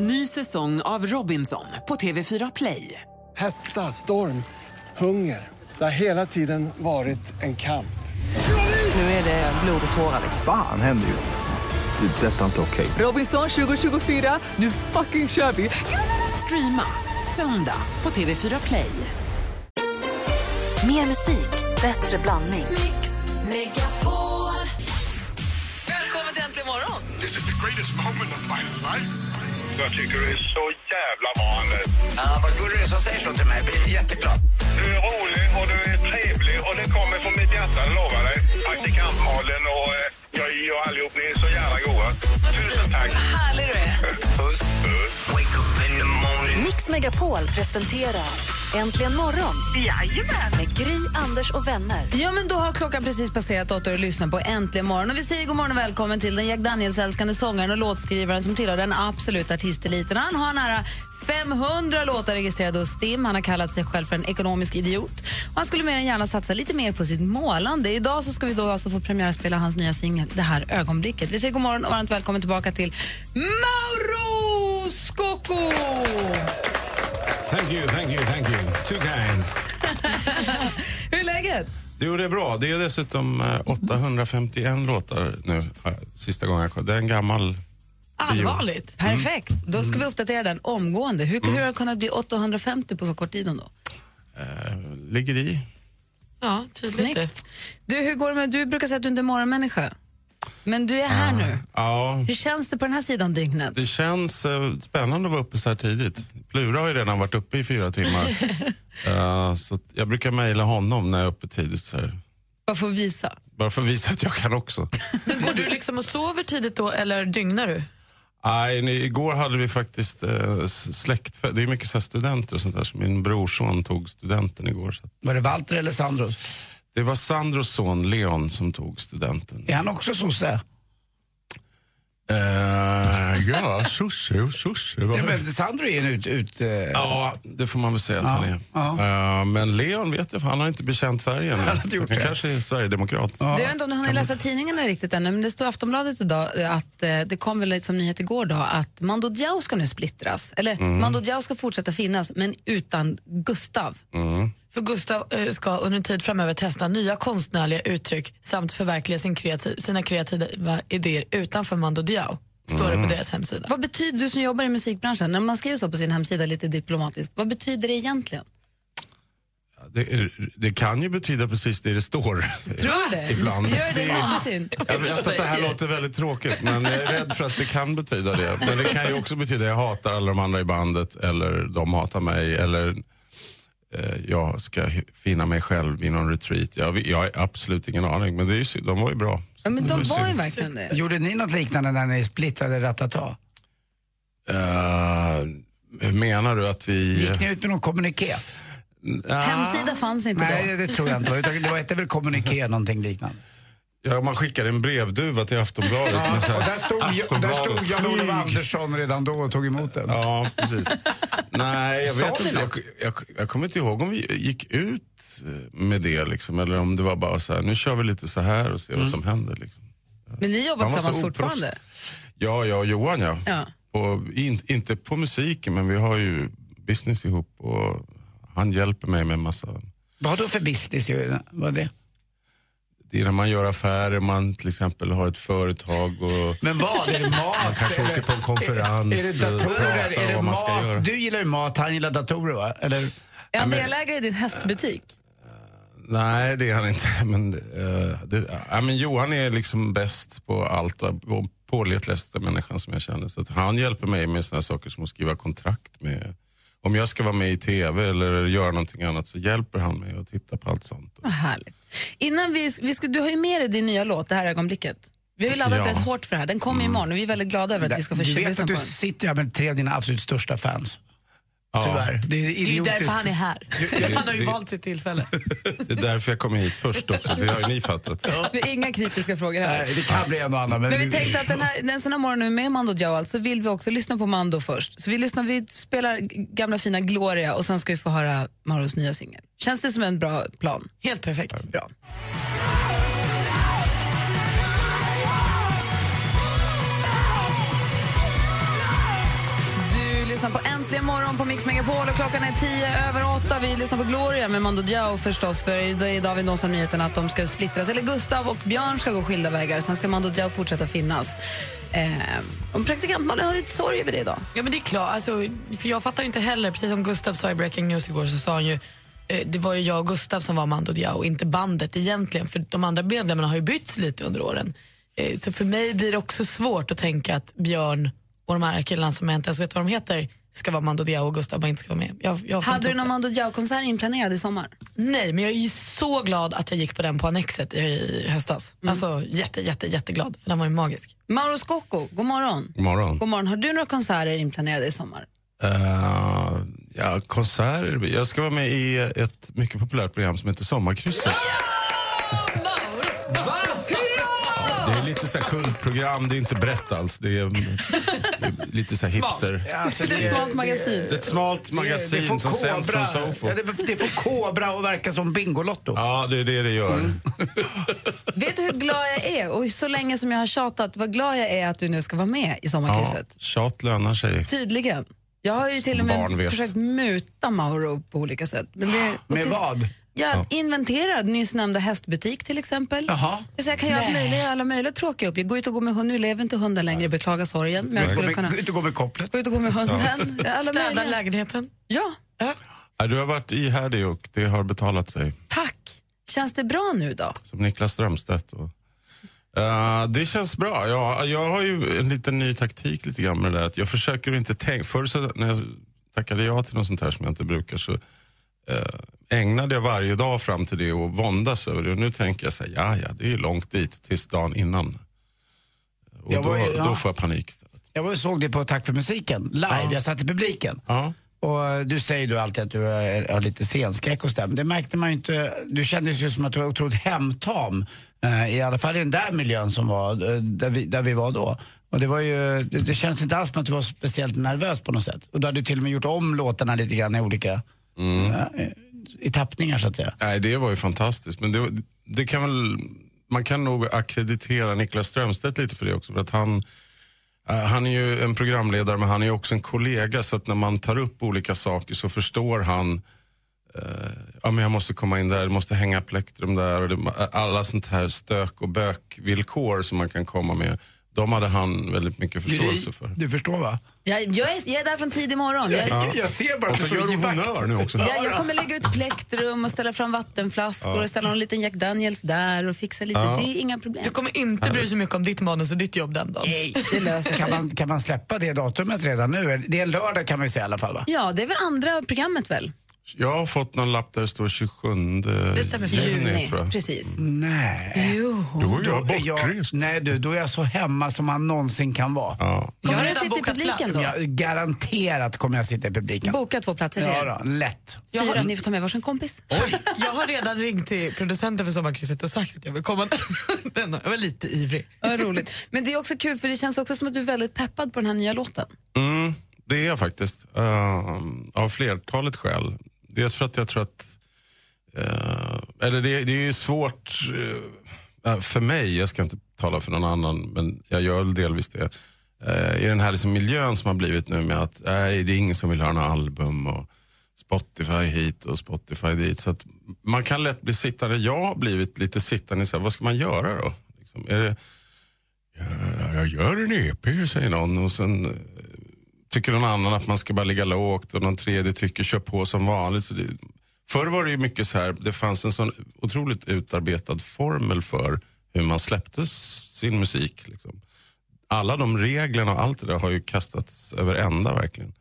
Ny säsong av Robinson på TV4 Play. Hetta, storm, hunger. Det har hela tiden varit en kamp. Nu är det blod och tårar. Fan händer just nu. Det. är Detta är inte okej. Robinson 2024, nu fucking kör vi! Streama söndag på TV4 Play. Mer musik, bättre blandning. Välkommen till Äntligen morgon! This is the greatest moment of my life. Jag tycker du är så jävla bra, Anders. Ja, vad gullig du är som säger så till mig. Jag blir jätteglad. Du är rolig och du är trevlig och det kommer från mitt hjärta, det lovar dig. Praktikant Malin och eh, jag, jag allihop, ni är så jävla goa. Tusen tack. Härlig du är. Puss. Wake up in the morning. Mix Megapol presenterar Äntligen morgon Jajamän. med Gry, Anders och vänner. Ja, men då har klockan precis passerat åtta och lyssnar på Äntligen morgon. Och vi säger god morgon och välkommen till den Jack Daniels-älskande sångaren och låtskrivaren som tillhör den absoluta artisteliten. Han har nära 500 låtar registrerade hos Stim. Han har kallat sig själv för en ekonomisk idiot. Och han skulle mer än gärna satsa lite mer på sitt målande. Idag så ska vi då alltså få premiärspela hans nya singel Det här ögonblicket. Vi säger god morgon och varmt välkommen tillbaka till Mauro Scocco! Thank you, thank you, thank you. Too kind. Hur är läget? Jo, det är bra. Det är dessutom eh, 851 låtar nu, eh, sista gången jag kollade. Det är en gammal... Allvarligt? Perfekt. Då ska vi uppdatera den omgående. Hur, hur har det kunnat bli 850 på så kort tid ändå? Eh, ligger i. Ja, Snyggt. Du, hur går det med, du brukar säga att du inte är morgonmänniska. Men du är här nu. Ja, Hur känns det på den här sidan dygnet? det känns eh, spännande att vara uppe så här tidigt. Plura har ju redan varit uppe i fyra timmar. Eh, så att jag brukar mejla honom när jag är uppe tidigt. Så här. Bara för att visa. Bara för att visa att jag kan också. Men går du liksom och sover tidigt då eller dygnar du? Nej, ni- igår hade vi faktiskt eh, släktfest. Det är mycket så här studenter och sånt där. Så min brorson tog studenten igår. Så att Var det Walter eller Sandro? Det var Sandros son Leon som tog studenten. Är han också sosse? Eh, ja, sosse och sosse. Ja, men Sandro är en ut... ut eh, Ja, det får man väl säga att Ja, han är. ja. Eh, men Leon vet jag, för han har inte bekänt färgen. Han har inte gjort han det. kanske är sverigedemokrat. Du, jag vet inte om du har läsa tidningarna riktigt ännu, men det står i Aftonbladet idag att det kom väl som nyhet igår då att Mando Diao ska nu splittras. Eller Mm. Mando Diao ska fortsätta finnas, men utan Gustav. Mm. För Gustav eh, ska under en tid framöver testa nya konstnärliga uttryck samt förverkliga sin kreativ, sina kreativa idéer utanför Mando Diao. Står Mm. det på deras hemsida. Vad betyder, du som jobbar i musikbranschen, när man skriver så på sin hemsida lite diplomatiskt, vad betyder det egentligen? Det, är- det kan ju betyda precis det det står. Tror du det? Ibland. Gör det någonsin? Jag vet att det här låter väldigt tråkigt, men jag är rädd för att det kan betyda det. Men det kan ju också betyda att jag hatar alla de andra i bandet, eller de hatar mig, eller jag ska finna mig själv i någon retreat. Jag, jag har absolut ingen aning, men det är ju, de var ju bra. Ja, men de var ju verkligen det. Gjorde ni något liknande när ni splittrade Ratata? Eh, hur menar du att vi... Gick ni ut med någon kommuniké? Hemsida fanns inte Nej, då. det tror jag inte. Det hette väl kommuniké, någonting liknande. Ja, man skickade en brevduva till Aftonbladet. med så Och här, där stod, där stod Jan-Olof. Andersson redan då och tog emot den. Ja, precis. Nej, jag vet inte. Jag, jag, jag kommer inte ihåg om vi gick ut med det, liksom, eller om det var bara så här, nu kör vi lite så här och ser vad som händer. Liksom. Men ni jobbar tillsammans fortfarande? Ja, jag och Johan ja. Ja. Och in, inte på musiken, men vi har ju business ihop och han hjälper mig med massa... Vad då för business? Vad är det? Det är när man gör affärer, man till exempel har ett företag och Men vad? Är det mat? man kanske åker på en konferens Är det och datorer? pratar Är om det vad man ska mat? göra. Du gillar ju mat, han gillar datorer va? Eller? Är han delägare i din hästbutik? Nej, det är han inte. Men, eh, det, ja, men Johan är liksom bäst på allt och pålitligaste människan som jag känner. Så att han hjälper mig med såna saker som att skriva kontrakt med. Om jag ska vara med i TV eller göra någonting annat så hjälper han mig att titta på allt sånt. Vad härligt. Innan vi, vi ska, du har ju med dig din nya låt, Det här ögonblicket. Vi har ju laddat Ja. rätt hårt för det här. Den kommer imorgon och vi är väldigt glada över att vi ska få du vet lyssna att på du den. sitter här med tre av dina absolut största fans. Ja, Tyvärr. Det är Det är därför han är här. Han har ju det- valt sitt tillfälle. det är därför jag kommer hit först också. Det har ju ni fattat. Vi har Inga kritiska frågor här. Nej, det kan bli en och annan. Men, Men vi tänkte att den här, den sån här morgon nu med Mando Diao så vill vi också lyssna på Mando först. Så vi, lyssnar, vi spelar gamla fina Gloria och sen ska vi få höra Maros nya singel. Känns det som en bra plan? Helt perfekt. Bra. lyssnar på Äntligen morgon på Mix Megapol och klockan är tio över åtta. Vi lyssnar på Gloria med Mando Diao förstås, för idag vi nås av nyheten att de ska splittras. Eller Gustav och Björn ska gå skilda vägar. Sen ska Mando Diao fortsätta finnas. Eh, och praktikant har lite sorg över det idag. Ja, men det är klart. Alltså, för jag fattar ju inte heller, precis som Gustav sa i Breaking News igår, så sa han ju eh, det var ju jag och Gustav som var Mando Diao, inte bandet egentligen. För de andra medlemmarna har ju bytts lite under åren. Eh, så för mig blir det också svårt att tänka att Björn och de här killarna som jag inte ens vet vad de heter ska vara Mando Diao och Gustav bara inte ska vara med. Jag, jag Hade du någon. Mando Diao-konsert inplanerad i sommar? Nej, men jag är ju så glad att jag gick på den på Annexet i, i höstas. Alltså jätte, jätte, jätteglad, för den var ju magisk. Mauro Scocco, god morgon. God morgon. God morgon. Har du några konserter inplanerade i sommar? Eh, ja, konserter. Jag ska vara med i ett mycket populärt program som heter Sommarkrysset. Är lite så här kultprogram, det är inte brett alls. Det är, det är lite så här hipster. Ja, alltså, Det är ett smalt magasin. Det är ett smalt magasin det får som sänds från Kobra- Sofo. Ja, det, det får Kobra att verka som Bingolotto. Ja, det är det det gör. Vet du hur glad jag är? Och så länge som jag har tjatat, vad glad jag är att du nu ska vara med i Ja, Sommarkrysset. tjat lönar sig. Tydligen. Jag har ju till och med försökt muta Mauro på olika sätt. Men det, Med till- vad? Ja, inventerad nyss nämnda hästbutik till exempel. Jaha. Jag, säger, jag kan göra alla möjliga, alla möjliga tråkiga uppgifter. Gå ut och gå med hund. Nu lever inte hunden längre, beklagar sorgen. Men jag Gå skulle med- kunna Gå ut och gå med kopplet. gå ut och gå med hunden. Alla Städa möjliga. lägenheten. Ja, Ja, Du har varit ihärdig och det har betalat sig. tack. Känns det bra nu då? Som Niklas Strömstedt. Och, Eh, det känns bra. Jag, jag har ju en liten ny taktik lite grann med det där. Att jag försöker inte tänka... Förr så, när jag tackade ja till något sånt här som jag inte brukar så ägnade jag varje dag fram till det och våndas över det. Och nu tänker jag så här, ja ja, det är långt dit tills dagen innan. Och då, ju- ja. då får jag panik. Jag var och såg det på Tack för musiken, live. Jag satt i publiken. Ja. Och du säger ju alltid att du har, lite scenskräck och sådär. Men det märkte man ju inte. Du kändes ju som att du var otroligt hemtam. Eh, I alla fall i den där miljön som var, eh, där vi, där vi var då. Och det, var ju, det, det kändes inte alls som att du var speciellt nervös på något sätt. Och du hade till och med gjort om låtarna lite grann i olika eh, i tappningar så att säga. Nej, det var ju fantastiskt. Men det, det kan väl, man kan nog akkreditera Niklas Strömstedt lite för det också. För att han, eh, han är ju en programledare men han är också en kollega så att när man tar upp olika saker så förstår han eh, ja, men jag måste komma in där, jag måste hänga plektrum där. Och det, alla sånt här stök och bökvillkor som man kan komma med. De hade han väldigt mycket förståelse för. Du förstår va? Jag, jag, är, jag är där från tidig morgon. Jag, Ja. Jag ser bara att du står i vakt. nu också. jag, jag kommer lägga ut plektrum och ställa fram vattenflaskor och ställa någon liten Jack Daniels där och fixa lite. Ja. Det är inga problem. Du kommer inte bry dig så mycket om ditt manus och ditt jobb den dagen. Det löser Kan man, kan man släppa det datumet redan nu? Det är en lördag kan vi säga i alla fall va? Ja, det är väl andra programmet väl? Jag har fått någon lapp där det står 27 Det stämmer för Juni, tror jag. precis. Nej. Jo. Då är jag Då är jag, bortrest. nej du, då är jag så hemma som man någonsin kan vara. Ja. Jag har Kommer du redan sitta i publiken plats. då? Ja, garanterat kommer jag sitta i publiken. Boka två platser till Ja, då, lätt. Jag har- ni får ta med varsin kompis. Jag har redan ringt till producenten för Sommarkrysset och sagt att jag vill komma. Den, jag var lite ivrig. Ja, roligt. Men det är också kul för det känns också som att du är väldigt peppad på den här nya låten. Mm, det är jag faktiskt. Uh, av flertalet skäl. Dels för att jag tror att... eh, eller det, det är ju svårt eh, äh, för mig, jag ska inte tala för någon annan, men jag gör delvis det. eh, I den här liksom miljön som har blivit nu med att nej, det är ingen som vill höra några album och Spotify hit och Spotify dit. Så att man kan lätt bli sittande. Jag har blivit lite sittande i så här, vad ska man göra då? Liksom, är det, jag gör en EP, säger någon. Och sen tycker någon annan att man ska bara ligga lågt och någon tredje tycker kör på som vanligt. Så det, förr var det ju mycket så här, det fanns en sån otroligt utarbetad formel för hur man släppte sin musik. Liksom. Alla de reglerna och allt det där har ju kastats över ända verkligen.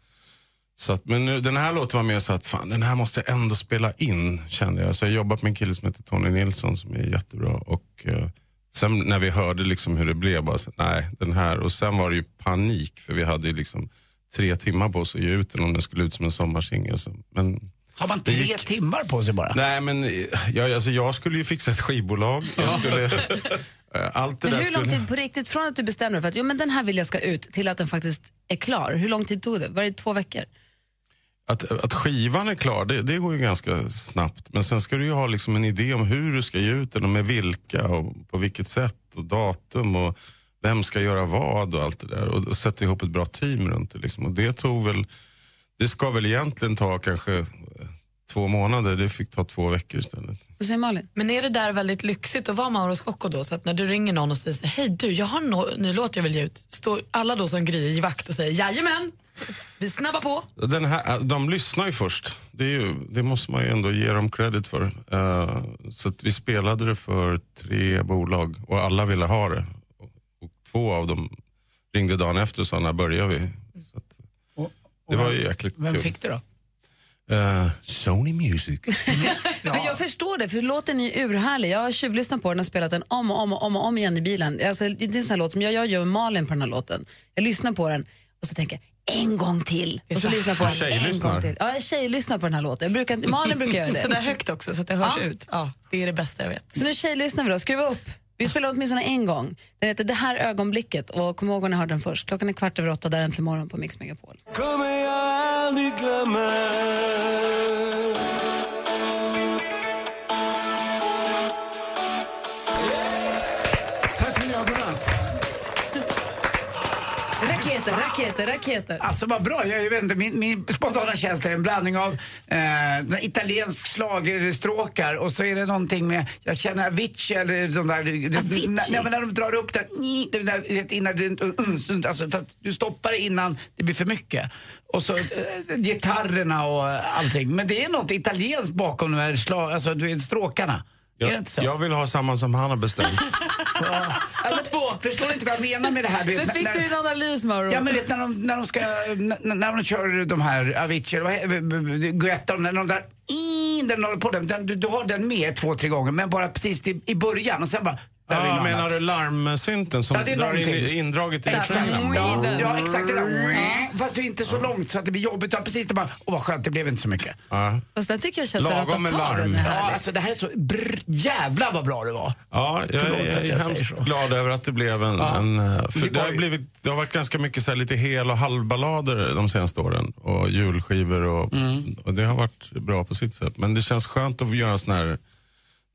Så att, men nu, den här låten var mer så att fan, den här måste jag ändå spela in kände jag. Så jag har jobbat med en kille som heter Tony Nilsson som är jättebra. Och eh, sen när vi hörde liksom hur det blev, bara så, nej den här. Och sen var det ju panik för vi hade ju liksom tre timmar på oss att ge ut den om den skulle ut som en sommarsingel. Så- Men Har man tre gick- timmar på sig bara? Nej men jag, alltså, jag skulle ju fixa ett skivbolag. Jag skulle, eh, allt det Men där hur lång tid på riktigt, från att du bestämde dig för att jo, men den här vill jag ska ut till att den faktiskt är klar, hur lång tid tog det? Var det två veckor? Att, att skivan är klar, det, det går ju ganska snabbt. Men sen ska du ju ha liksom en idé om hur du ska ge ut den och med vilka och på vilket sätt och datum. Och vem ska göra vad och allt det där. Och, och sätta ihop ett bra team runt det. Liksom. Och det tog väl, det ska väl egentligen ta kanske eh, två månader. Det fick ta två veckor istället. Vad säger Malin? Men är det där väldigt lyxigt att vara Mauro Scocco då? Så att när du ringer någon och säger hej du, jag har en no- ny låt jag vill ge ut. Står alla då som Gry i vakt och säger jajamän, vi snabbar på. Den här, de lyssnar ju först. Det, är ju, det måste man ju ändå ge dem credit för. Eh, så att vi spelade det för tre bolag och alla ville ha det. Och, och två av dem ringde dagen efter och sa när börjar vi? Så att, Och det var vem- ju jäkligt Vem kul. fick det då? Eh, Sony Music. Men jag förstår det, för låten är urhärlig. Jag har tjuvlyssnat på den och spelat den om och om och om, och om igen i bilen. Alltså, det är en sån här låt som jag, jag gör med Malin på den här låten. Jag lyssnar på den och så tänker jag en gång till. Och så lyssnar på Och den en tjejlyssnar. gång till. Ja, jag tjejlyssnar på den här låten. Jag brukar Malin brukar göra det. Så där högt också så att det hörs Ja. ut. Ja, det är det bästa jag vet. Så nu tjejlyssnar vi då. Skruva upp. Vi spelar åtminstone en gång. Den heter Det här ögonblicket och kom ihåg när ni hörde den först. Klockan är kvart över åtta, där äntligen morgon på Mix Megapol. Kommer jag aldrig glömma Raketer, raketer, raketer. Alltså vad bra, jag, vet inte, min, min spontana känsla är en blandning av eh, italiensk schlagerstråkar och så är det någonting med, jag känner Avicii eller de där, Avicii? när, när, när de drar upp där, det där innan du, alltså för att du stoppar det innan det blir för mycket. Och så eh, gitarrerna och allting. Men det är något italienskt bakom de här slag, alltså, du är det jag, inte så? jag vill ha samma som han har bestämt. Ta två! Förstår du inte vad jag menar med det här? du fick när- du din analys, Mauro. Ja men vet, när, de, när de ska, när, när de kör de här Avicii, Guetta, när de där, i, den håller på den, den, du, du har den med två, tre gånger men bara precis i, i början och sen bara, Ja, något menar annat. du larmsynten som Ja, det är drar in, indraget i som- Ja, exakt det där. Fast det är inte så långt så att det blir jobbigt utan precis det bara, åh vad skönt det blev inte så mycket. Ja. Fast den tycker jag känns Lagom med larm. den är Ja, alltså det här är så, brr, jävla vad bra det var. Ja, jag, Förlåt jag, är jag säger hemskt glad över att det blev en... Ja. en eh, för Det det, har blivit, det har varit ganska mycket så här lite hel och halvballader de senaste åren. Och julskivor och, Mm. och det har varit bra på sitt sätt. Men det känns skönt att göra en sån här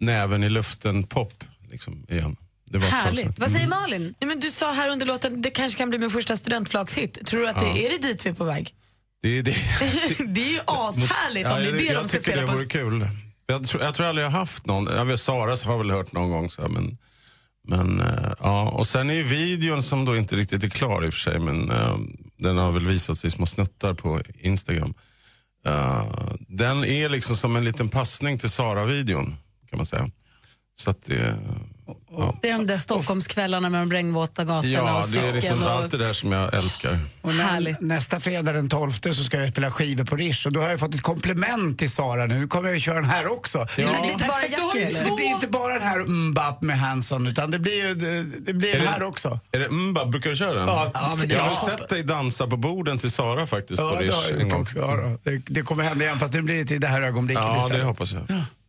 näven i luften-pop liksom, igen. Det. Härligt. Vad säger Malin? Nej, men du sa här under låten, det kanske kan bli min första studentflakshit. Tror du att det är det dit vi är på väg? Det, är det, det är ju ashärligt om det är det jag de ska tycker spela det på. vore kul. Jag tror, jag tror aldrig jag har haft någon. Jag vet, Saras har väl hört någon gång. Så här, men, men, eh, ja. Och sen är ju videon som då inte riktigt är klar i och för sig. Men eh, den har väl visats i små snuttar på Instagram. Eh, den är liksom som en liten passning till Sara-videon kan man säga. Så att det, ja. Det är de där Stockholmskvällarna med de regnvåta gatorna ja, och det är cykeln. liksom och... allt det där som jag älskar. Och när, nästa fredag den 12 så ska jag spela skivor på Rish och då har jag fått ett komplement till Sara nu. Nu kommer jag ju köra den här också. Det blir inte bara eller? Det blir inte bara den här mbap med Hanson utan det blir ju det, det blir Är den det- här också. Är det Mba? Brukar du köra den? Ja, ja, men det- jag har ja. sett dig dansa på borden till Sara faktiskt Ja, på det Rish en gång. också. Ja, det, det kommer hända igen fast nu blir det till det här ögonblicket Ja, istället. det hoppas jag.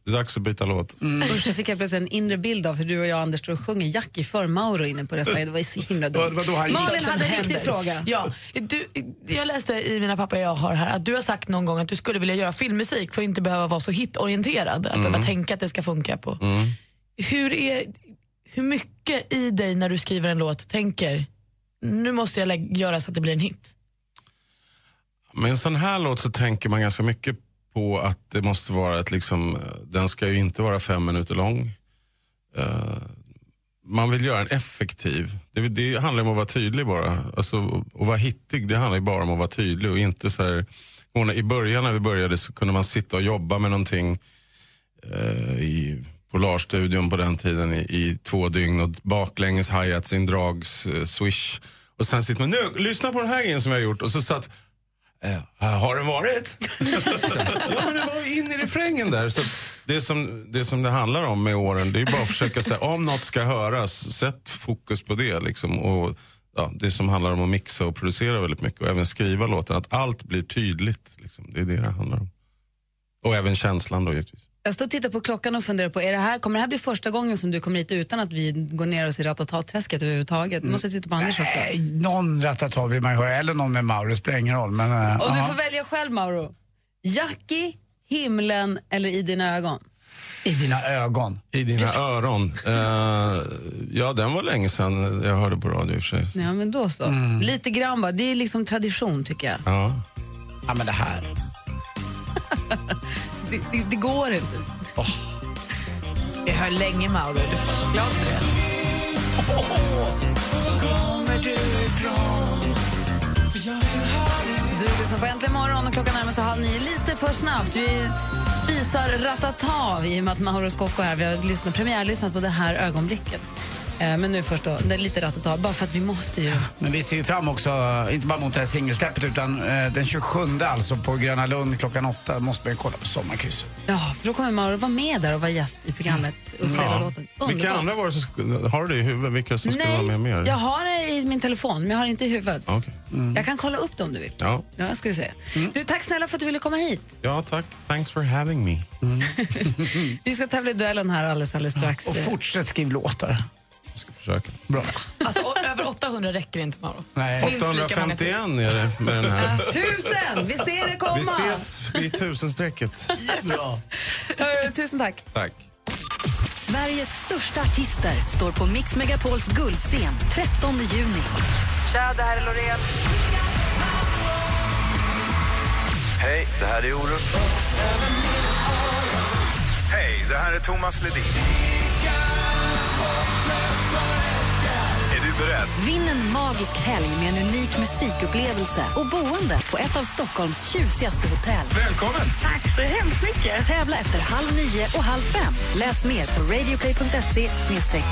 Det är dags att byta låt. Usch, jag fick jag plötsligt en inre bild av hur du och jag Anders står och sjunger Jackie för Mauro inne på restaurangen. Det var ju så himla dumt. Malin hade en riktig fråga. Ja, du, jag läste i mina papper jag har här att du har sagt någon gång att du skulle vilja göra filmmusik för att inte behöva vara så hitorienterad. Att behöva tänka att det ska funka på. Hur, är, hur mycket i dig när du skriver en låt tänker nu måste jag göra så att det blir en hit? Med en sån här låt så tänker man ganska mycket på att det måste vara ett liksom, den ska ju inte vara fem minuter lång. Uh, man vill göra en effektiv. Det, det handlar om att vara tydlig bara. Alltså, att vara hittig, det handlar ju bara om att vara tydlig och inte så här, I början när vi började så kunde man sitta och jobba med någonting eh, i Polarstudion på den tiden i, i två dygn och baklänges hi-hats, indrags, eh, swish. Och sen sitter man, nu, lyssna på den här grejen som jag har gjort. Och så satt, eh, har den varit? Ja men det var in i refrängen där. Så det, som, det som det handlar om med åren, det är bara att försöka säga, om något ska höras, sätt fokus på det. Liksom. Och, ja, det som handlar om att mixa och producera väldigt mycket och även skriva låten, att allt blir tydligt. Liksom. Det är det det handlar om. Och även känslan då givetvis. Jag står och tittar på klockan och funderar på, är det här, kommer det här bli första gången som du kommer hit utan att vi går ner oss i ratata-träsket överhuvudtaget? Du måste titta på Anders också. Nej, någon ratata vill man ju höra, eller någon med Mauro, det spelar ingen roll. Men, eh, Och du får välja själv, Mauro. Jackie, himlen eller i dina ögon? I dina ögon. I dina öron. Eh, ja, den var länge sedan jag hörde på radio i och för sig. Ja, men då så. Lite grann bara. Det är liksom tradition tycker jag. Ja. Ja, men det här. Det, det, det går inte. Jag höll länge Mauro, du får glad för det. Du lyssnar på Äntligen morgon och klockan närmar sig halv nio. Lite för snabbt. Vi spisar ratata i och med att Mauro Scocco är här. Vi har lyssnat, premiärlyssnat på det här ögonblicket. Eh, Men nu först då, det är lite ratata, bara för att vi måste ju. Men vi ser ju fram också, inte bara mot det här singelsläppet utan eh, den 27 alltså på Gröna Lund klockan åtta måste man ju kolla på Sommarkrysset. Ja, för då kommer Mauro vara med där och vara gäst i programmet och spela Ja. låten. Vilka Underbart. andra var det som har du det i huvudet? Vilka som skulle vara med mer? jag har det i min telefon, men jag har det inte i huvudet. Okej. Jag kan kolla upp det om du vill. Ja. Ja, ska vi se. Du, tack snälla för att du ville komma hit. ja, tack. Thanks for having me. Vi ska tävla i duellen här alldeles, alldeles strax. Och fortsätt skriv låtar. Försöka. Bra. Alltså, över 800 räcker inte Mauro. Nej. Minst lika många till. 851 är det med den här. Tusen! Vi ser det komma! Vi ses vid tusenstrecket. Bra. Hörru, Tusen tack. Tack. Sveriges största artister står på Mix Megapols guldscen 13 juni. Tja, det här är Loreen. Hej, det här är Orup. Hej, det här är Thomas Ledin. Beredd? Vinn en magisk helg med en unik musikupplevelse och boende på ett av Stockholms tjusigaste hotell. Välkommen! Tack så hemskt mycket. Tävla efter halv nio och halv fem. Läs mer på radioplay.se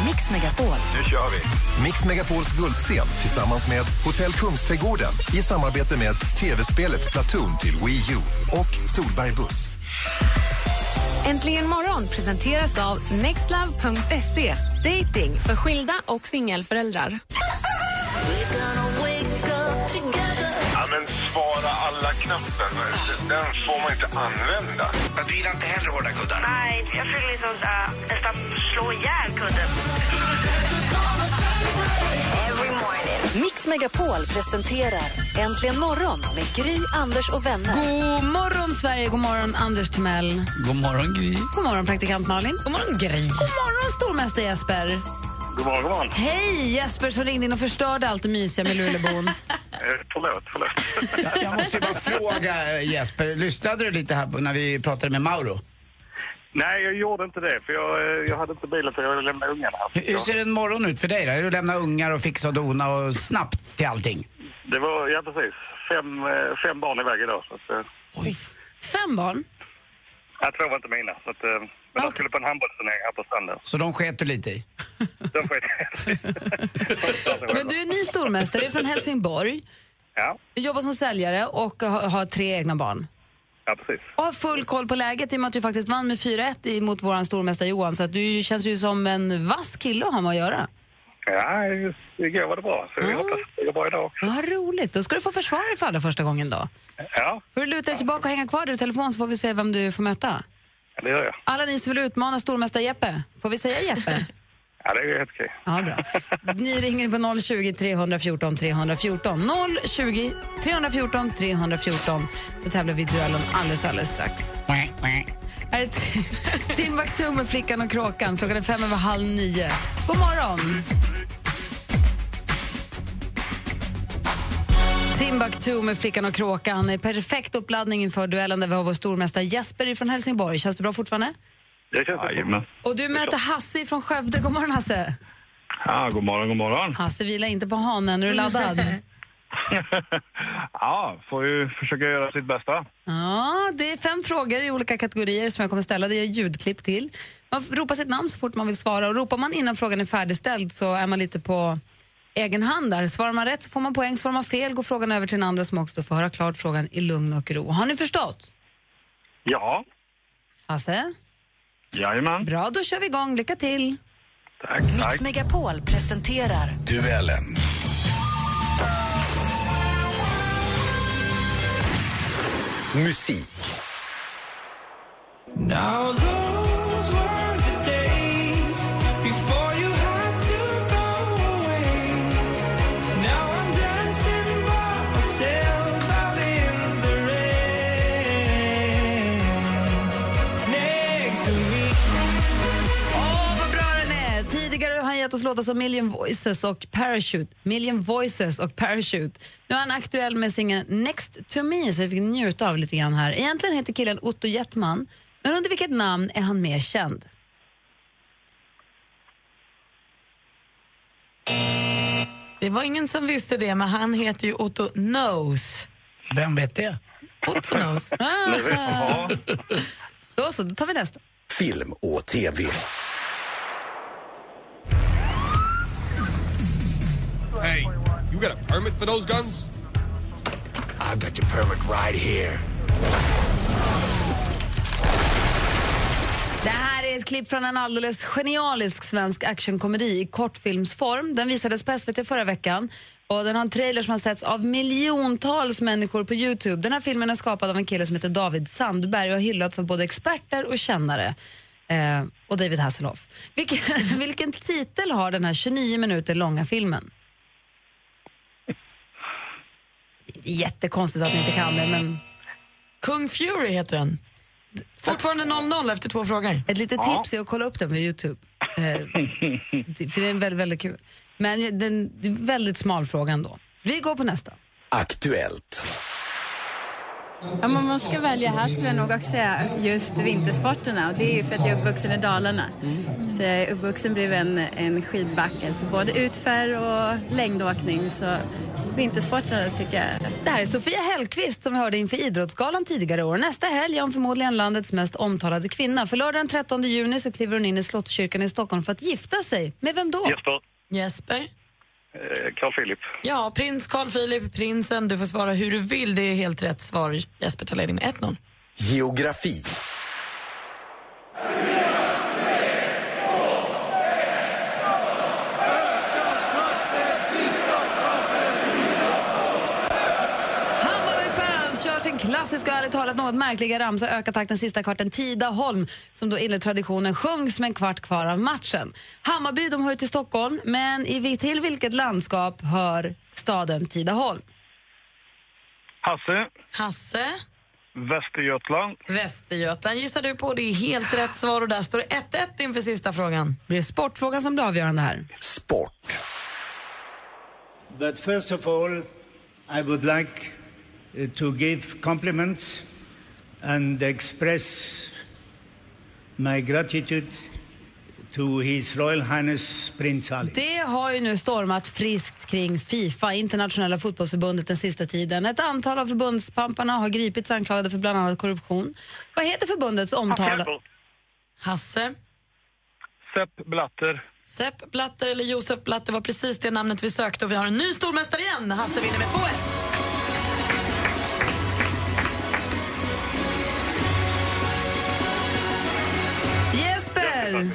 mixmegapol. Nu kör vi! Mix Megapols guldscen tillsammans med Hotell Kungsträdgården i samarbete med tv-spelet Splatoon till Wii U och Solberg Buss. Äntligen morgon presenteras av nextlove.se. Dating för skilda och singelföräldrar. Ja, men svara alla-knappen, den får man inte använda. Du gillar inte heller hårda kuddar? Nej, jag vill liksom uh, nästan slå ihjäl kudden. Mix Megapol presenterar Äntligen morgon med Gry, Anders och vänner. God morgon, Sverige. God morgon, Anders Timell. God morgon, Gry. God morgon, praktikant Malin. God morgon, Gry. God morgon, stormästare Jesper. God morgon, god morgon. Hej, Jesper som ringde in och förstörde allt det mysiga med Lulebon. Eh, förlåt, förlåt. Jag, jag måste bara fråga Jesper, lyssnade du lite här när vi pratade med Mauro? Nej, jag gjorde inte det, för jag, eh, jag hade inte bilen för jag lämnade ungarna här. Hur, hur ser en morgon ut för dig då? Är det att lämna ungar och fixa och dona och snabbt till allting? Det var, ja precis, fem, eh, fem barn iväg idag. Så att, eh, Fem barn. jag tror inte mina. Så att, men de skulle på en handbollsturnering här på stranden. Så de sket du lite i? De sket Men du är ny stormästare, du är från Helsingborg. Ja, Jobbar som säljare och har, har tre egna barn. Ja precis. Och har full koll på läget i och med att du faktiskt vann med 4-1 mot vår stormästare Johan. Så att du känns ju som en vass kille att ha med att göra. Ja, igår var det bra, så vi hoppas att det går bra idag också. Vad roligt. Då ska du få försvara dig för allra första gången då. Ja, Får du luta dig tillbaka och hänga kvar där i telefon så får vi se vem du får möta. det gör jag. Alla ni som vill utmana stormästare Jeppe, får vi säga Jeppe? Ja, det är helt okej. Ja, bra. Ni ringer på 020 314 314. 020 314 314 så tävlar vi i duellen alldeles, alldeles strax. Här är Ti- Timbuktu med Flickan och Kråkan. Klockan är fem över halv nio. God morgon! Timbuktu med Flickan och Kråkan är perfekt uppladdning inför duellen där vi har vår stormästare Jesper från Helsingborg. Känns det bra fortfarande? Det känns Jajamän. Och du möter Hasse från Skövde. God morgon Hasse! Ja, god morgon, god morgon. Hasse, vila inte på hanen. Är du laddad? Ja, får ju försöka göra sitt bästa. Ja, det är fem frågor i olika kategorier som jag kommer ställa. Det är ljudklipp till. Man ropar sitt namn så fort man vill svara. Och ropar man innan frågan är färdigställd så är man lite på egen hand där. Svarar man rätt så får man poäng. Svarar man fel går frågan över till den andra som också får höra klart frågan i lugn och ro. Har ni förstått? Ja, Hasse? Jajamän. Bra, då kör vi igång. Lycka till! Tack, Mix Megapol presenterar Duellen. Musik. Now oss låtar som Million Voices och Parachute. Million Voices och Parachute. Nu är han aktuell med singeln Next to me, så vi fick njuta av lite grann här. Egentligen heter killen Otto Jettman, men under vilket namn är han mer känd? Det var ingen som visste det, men han heter ju Otto Knows. Vem vet det? Otto Knows. Ah. Då så, då tar vi nästa. Film och TV. Hey, you got a permit for those guns? I've got your permit right here. Det här är ett klipp från en alldeles genialisk svensk actionkomedi i kortfilmsform. Den visades på SVT förra veckan och den har en trailer som har setts av miljontals människor på Youtube. Den här filmen är skapad av en kille som heter David Sandberg och har hyllats av både experter och kännare. Eh, och David Hasselhoff. Vilken, vilken titel har den här 29 minuter långa filmen? Det är jättekonstigt att ni inte kan det, men... Kung Fury heter den. Fortfarande 0-0 efter två frågor. Ett litet Ja. tips är att kolla upp den på Youtube. Eh, för det är väldigt, väldigt kul. Men den, det är en väldigt smal fråga ändå. Vi går på nästa. Aktuellt. Om man måste välja här skulle jag nog också säga just vintersporterna. Och det är ju för att jag är uppvuxen i Dalarna. Så jag är uppvuxen bredvid en, en skidbacke. Så både utför och längdåkning. Så vintersporterna tycker jag Det här är Sofia Hellqvist som vi hörde inför Idrottsgalan tidigare år. Nästa helg är hon förmodligen landets mest omtalade kvinna. För lördag den 13 juni så kliver hon in i Slottskyrkan i Stockholm för att gifta sig. Med vem då? Jesper. Jesper? Eh, Carl Philip. Ja, prins Carl Philip, prinsen. Du får svara hur du vill. Det är helt rätt svar. Jesper tar ledning med 1-0. Geografi. Klassiska och ärligt talat något märkliga ramsa öka takten sista kvarten Tidaholm som då enligt traditionen sjungs med en kvart kvar av matchen. Hammarby de hör till Stockholm, men i, till vilket landskap hör staden Tidaholm? Hasse. Hasse? Västergötland. Västergötland gissar du på. Det är helt rätt svar och där står det 1-1 inför sista frågan. Blir det sportfrågan som blir avgörande här? But first of all, I would like to give compliments and express my gratitude to His Royal Highness Prince Ali. Det har ju nu stormat friskt kring Fifa, internationella fotbollsförbundet, den sista tiden. Ett antal av förbundspamparna har gripits anklagade för bland annat korruption. Vad heter förbundets omtalade... Hasse? Sepp Blatter. Sepp Blatter eller Josef Blatter var precis det namnet vi sökte och vi har en ny stormästare igen. Hasse vinner med 2-1. Jesper!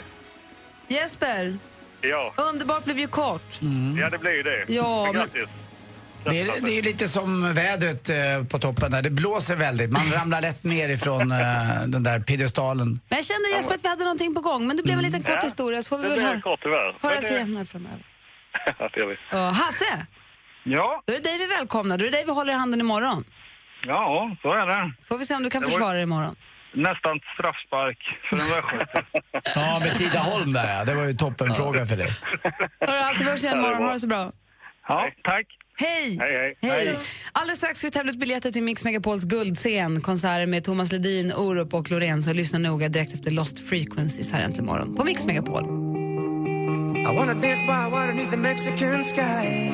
Jesper! Ja. Underbart blev ju kort. ja, det blir ju det. Ja, men- Grattis. Det är, det är lite som vädret eh, på toppen där. Det blåser väldigt. Man ramlar lätt ner ifrån eh, den där piedestalen. Men jag kände Jesper att vi hade någonting på gång, men det blev en liten kort Ja, historia så får vi det väl blev höra, kort höras det- igen här framöver. Ja, det gör vi. Och Hasse! Ja. Då är det dig vi välkomnar, då är det dig vi håller i handen imorgon. Ja, så är det. Får vi se om du kan Det var- försvara dig imorgon. Nästan straffspark för en västgöte. Ja, med Tidaholm där ja. Det var ju toppenfråga för dig. Hörru Hasse, vi hörs igen imorgon. Ha det så bra. Ja, tack. Hej! Hej, hej. Alldeles strax ska vi tävla ut biljetter till Mix Megapols guldscen. Konserter med Thomas Ledin, Orup och Loreen. Så lyssna noga direkt efter Lost Frequencies här äntligen morgon på Mix Megapol. I wanna dance by water beneath the Mexican sky.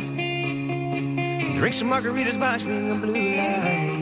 Drink some margaritas by swinging blue lights.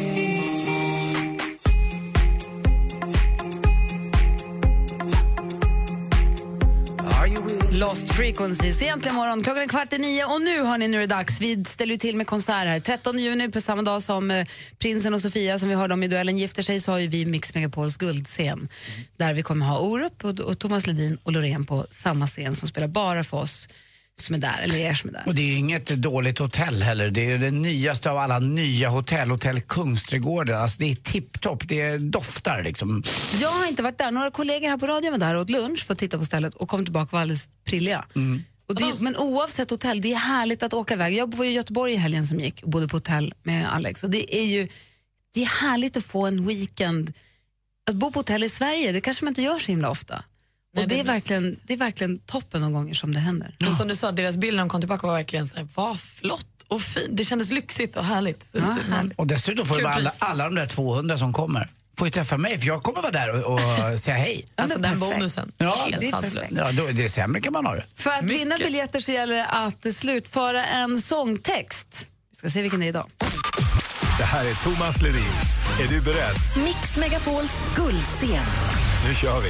Lost Frequencies. Egentligen morgon, klockan är kvart i nio och nu hörni, nu är det dags. Vi ställer ju till med konsert här. 13 juni, på samma dag som eh, prinsen och Sofia som vi hörde om i duellen gifter sig, så har ju vi Mix Megapols guldscen. Där vi kommer ha Orup och, och Thomas Ledin och Loreen på samma scen som spelar bara för oss som är där, eller er som är där. Och det är ju inget dåligt hotell heller. Det är ju det nyaste av alla nya hotell, Hotell Kungsträdgården. Alltså det är tipptopp, det doftar liksom. Jag har inte varit där. Några kollegor här på radion var där och åt lunch för att titta på stället och kom tillbaka och var alldeles prilliga. Och det, men oavsett hotell, det är härligt att åka iväg. Jag var i Göteborg i helgen som gick och bodde på hotell med Alex. Och det är ju det är härligt att få en weekend, att bo på hotell i Sverige, det kanske man inte gör så himla ofta. Nej, och det, det är verkligen, det är verkligen toppen de gånger som det händer. Och som du sa, deras bild när de kom tillbaka var verkligen så här, vad flott och fint. Det kändes lyxigt och härligt. Ja, det- men- Och dessutom får ju alla, alla de där 200 som kommer får ju träffa mig för jag kommer vara där och, och säga hej. Alltså den perfekt. bonusen, Ja, helt det är perfekt. Ja, då, det är sämre kan man ha det. För att vinna biljetter så gäller det att slutföra en sångtext. Vi ska se vilken det är idag. Det här är Thomas Ledin. Är du beredd? Mix Megapols guldscen. Nu kör vi.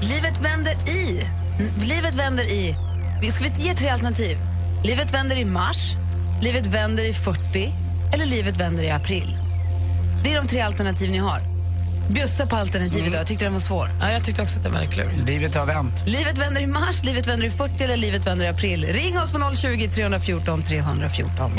Livet vänder i. Mm, Livet vänder i. Vi ska vi ge tre alternativ. Livet vänder i mars, livet vänder i 40 eller livet vänder i april. Det är de tre alternativ ni har. Bjussa på alternativet då. Jag tyckte den var svår. Ja, jag tyckte också att det var klurig. Livet har vänt. Livet vänder i mars, livet vänder i 40 eller livet vänder i april. Ring oss på 020 314 314.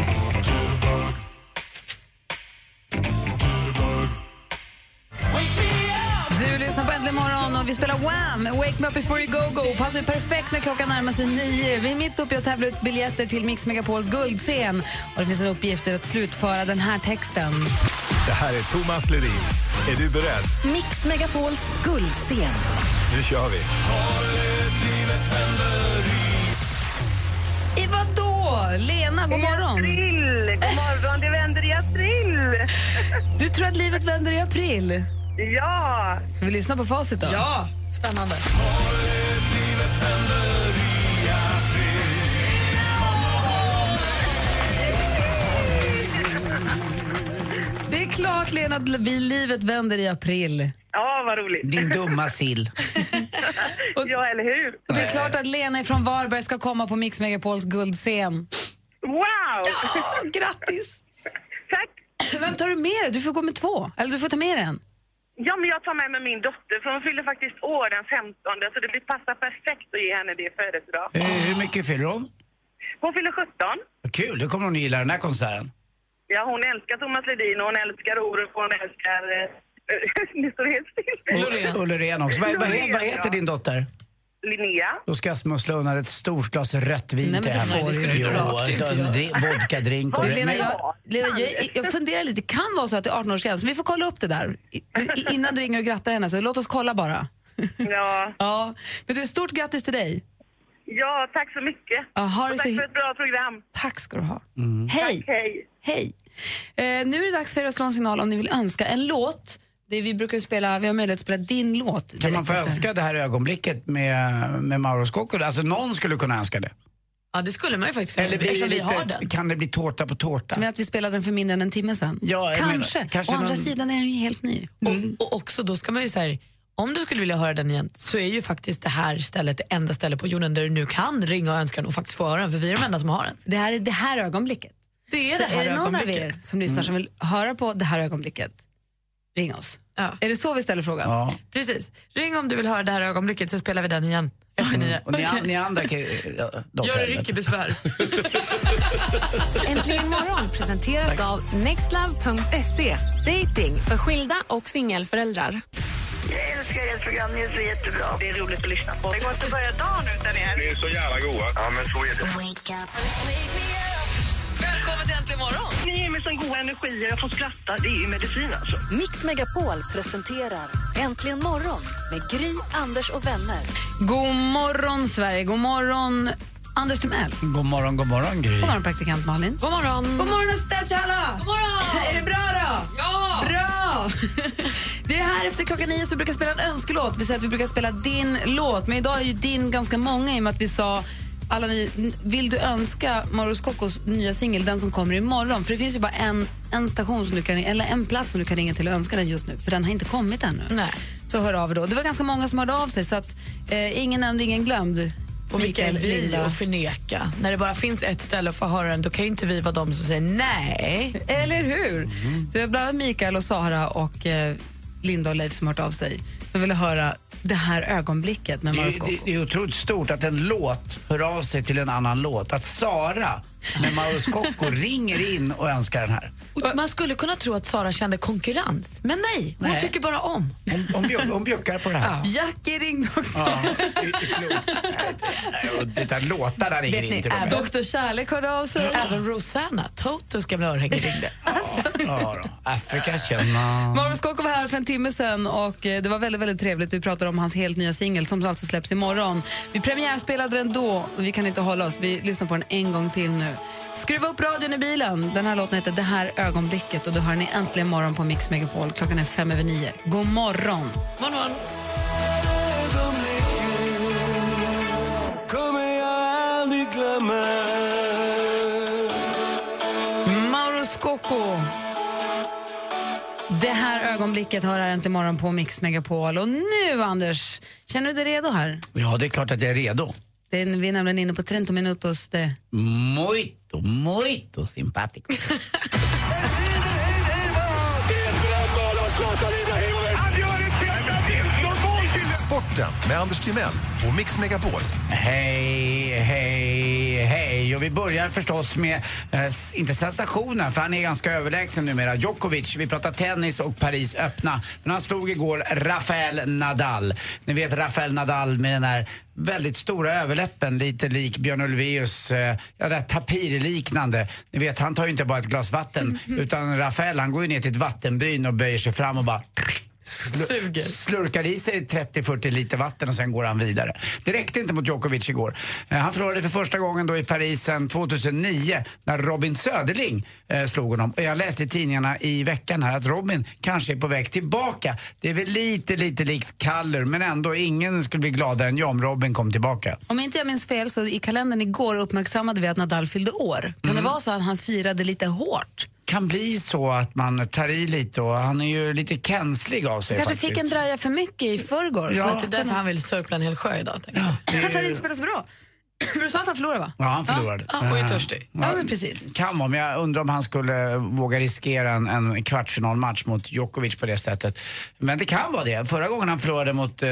Äntligen morgon och vi spelar Wham! Wake me up before you go go. Passar perfekt när klockan närmar sig nio. Vi är mitt uppe i att tävla ut biljetter till Mix Megapols guldscen. Och det finns en uppgift att slutföra den här texten. Det här är Thomas Ledin. Är du beredd? Mix Megapols guldscen. Nu kör vi. I vad då? Lena, god morgon. April! God morgon, det vänder i april! Du tror att livet vänder i april? Ja! Ska vi lyssna på facit då? Ja, spännande. Det är klart, Lena, att vi, livet vänder i april. Ja, vad roligt. Din dumma sill. ja, eller hur? Och det är klart att Lena från Varberg ska komma på Mix Megapols guldscen. Wow! Ja, grattis! Tack! Vem tar du med dig? Du får gå med två. Eller du får ta med dig en. Ja, men jag tar med mig min dotter, för hon fyller faktiskt år den 15, så det blir passar perfekt att ge henne det i födelsedag. Eh, Hur mycket fyller hon? Hon fyller 17. Vad Kul, då kommer hon att gilla den här konserten. Ja, hon älskar Thomas Ledin och hon älskar Orup och hon älskar... Eh, det står helt still. Ulle Rehn också. Vad, vad, vad heter din dotter? Linnea. Då ska jag smussla undan ett stort glas rött vin Nej, men till det henne. får du Jo, inte. en dri- vodkadrink och... Du, Lena, jag, Lena jag, jag funderar lite. Det kan vara så att det är 18-årsgräns. Vi får kolla upp det där I, i- innan du ringer och grattar henne. Så låt oss kolla bara. Ja. ja. Men du, stort grattis till dig. Ja, tack så mycket. Ja, ha det och så tack hi- för ett bra program. Tack ska du ha. Mm. Hej. Tack, hej. Hej. Eh, nu är det dags för er att slå en signal om ni vill önska en låt. Det vi brukar spela, vi har möjlighet att spela din låt. Kan man få efter. önska det här ögonblicket med, med Mauro Scocco? Alltså någon skulle kunna önska det. Ja, det skulle man ju faktiskt kunna Eller blir det eftersom vi har lite, den. kan det bli tårta på tårta? Men att vi spelade den för mindre än en timme sen. Ja, kanske. menar, kanske Å andra någon- sidan är den ju helt ny. Och, och också då ska man ju säga om du skulle vilja höra den igen så är ju faktiskt det här stället det enda stället på jorden där du nu kan ringa och önska den och faktiskt få höra den för vi är de enda som har den. Det här är det här ögonblicket. Det är Så det här är det någon av er som lyssnar som vill höra på det här ögonblicket, ring oss. Är det så vi ställer frågan? Ja. Precis. Ring om du vill höra det här ögonblicket så spelar vi den igen efter nio. Och ni, an- ni andra kan ju... Ja, Gör er icke besvär. Äntligen morgon presenteras av nextlove.se. Dating för skilda och singelföräldrar. Jag älskar ert program, ni är så jättebra. Det är roligt att lyssna på. Det går inte att börja dagen utan er. Ni är så jävla goa. Ja, men så är det. Välkommen till Äntligen morgon! Ni ger mig sån god energi och jag får skratta. Det är ju medicin alltså. Mix Megapol presenterar Äntligen morgon med Gry, Anders och vänner. God morgon, Sverige. God morgon, Anders Timell. God morgon, god morgon Gry. God morgon, praktikant Malin. God morgon. God morgon! God morgon! Är det bra då? Ja! Bra! Det är här efter klockan nio så vi brukar spela en önskelåt. Vi säger att vi brukar spela din låt, men idag är ju din ganska många i och med att vi sa alla ni, vill du önska Mauro Scoccos nya singel, den som kommer imorgon? För det finns ju bara en, en station som du kan, eller en plats som du kan ringa till och önska den just nu, för den har inte kommit ännu. Nej. Så hör av er då. Det var ganska många som hörde av sig, så att eh, ingen nämnd, ingen glömd. Och vilka är Mikael, vi Linda. att förneka? När det bara finns ett ställe att få höra den, då kan ju inte vi vara de som säger nej. Eller hur? Så vi har bland annat Mikael och Sara och eh, Linda och Leif som har hört av sig som ville höra det här ögonblicket med Det Mauro är, Scocco. det, det är otroligt stort att en låt hör av sig till en annan låt. Att Sara med Mauro Scocco ringer in och önskar den här. Och Man skulle kunna tro att Sara kände konkurrens, men nej, hon Nej. tycker bara om. Hon, hon, bjuck, hon bjuckar på det här. Jackie ringde också. Ja, det är inte klokt. Låtarna ringer Vet ni, in till och med. Dr Kärlek hörde av sig. Även Rosanna, Totos gamla örhänge ringde. Ja. Afrika känner... Mauro Scocco var här för en timme sen och eh, det var väldigt, väldigt trevligt. Vi pratade om hans helt nya singel som alltså släpps imorgon. Vi premiärspelade den då och vi kan inte hålla oss. Vi lyssnar på den en gång till nu. Skruva upp radion i bilen. Den här låten heter Det här ögonblicket och då hör ni äntligen morgon på Mix Megapol. Klockan är fem över nio. God morgon! morgon. glömma Mauro Scocco. Det här ögonblicket har här äntligen morgon på Mix Megapol. Och nu, Anders, känner du dig redo här? Ja, det är klart att jag är redo. Det är, vi är nämligen inne på 30 minutos... Det. Muito, muito simpático. Sporten med Anders Timell och Mix Megapol. Hej, hej, hej. Och vi börjar förstås med, eh, inte sensationen, för han är ganska överlägsen numera. Djokovic, vi pratar tennis och Paris öppna. Men han slog igår Rafael Nadal. Ni vet Rafael Nadal med den där väldigt stora överläppen, lite lik Björn Ulvaeus, eh, ja det här tapirliknande. Ni vet, han tar ju inte bara ett glas vatten, utan Rafael han går ju ner till ett vattenbryn och böjer sig fram och bara Slu- slurkar i sig 30-40 liter vatten och sen går han vidare. Det räckte inte mot Djokovic igår. Eh, han förlorade för första gången då i Paris sedan 2009 när Robin Söderling eh, slog honom. Och jag läste i tidningarna i veckan här att Robin kanske är på väg tillbaka. Det är väl lite, lite likt Kaller men ändå ingen skulle bli gladare än jag om Robin kom tillbaka. Om inte jag minns fel så i kalendern igår uppmärksammade vi att Nadal fyllde år. Kan det vara så att han firade lite hårt? Kan bli så att man tar i lite och han är ju lite känslig av sig Kanske faktiskt. fick en draja för mycket i förrgår. Ja. så att det är därför han vill sörpla en hel sjö idag. jag. Kanske han inte spelar så bra. Du sa att han förlorade va? Ja, han förlorade. Ja, och är Eh, törstig. Ja, men precis. Kan vara, men jag undrar om han skulle våga riskera en, en kvartsfinalmatch mot Djokovic på det sättet. Men det kan vara det. Förra gången han förlorade mot eh,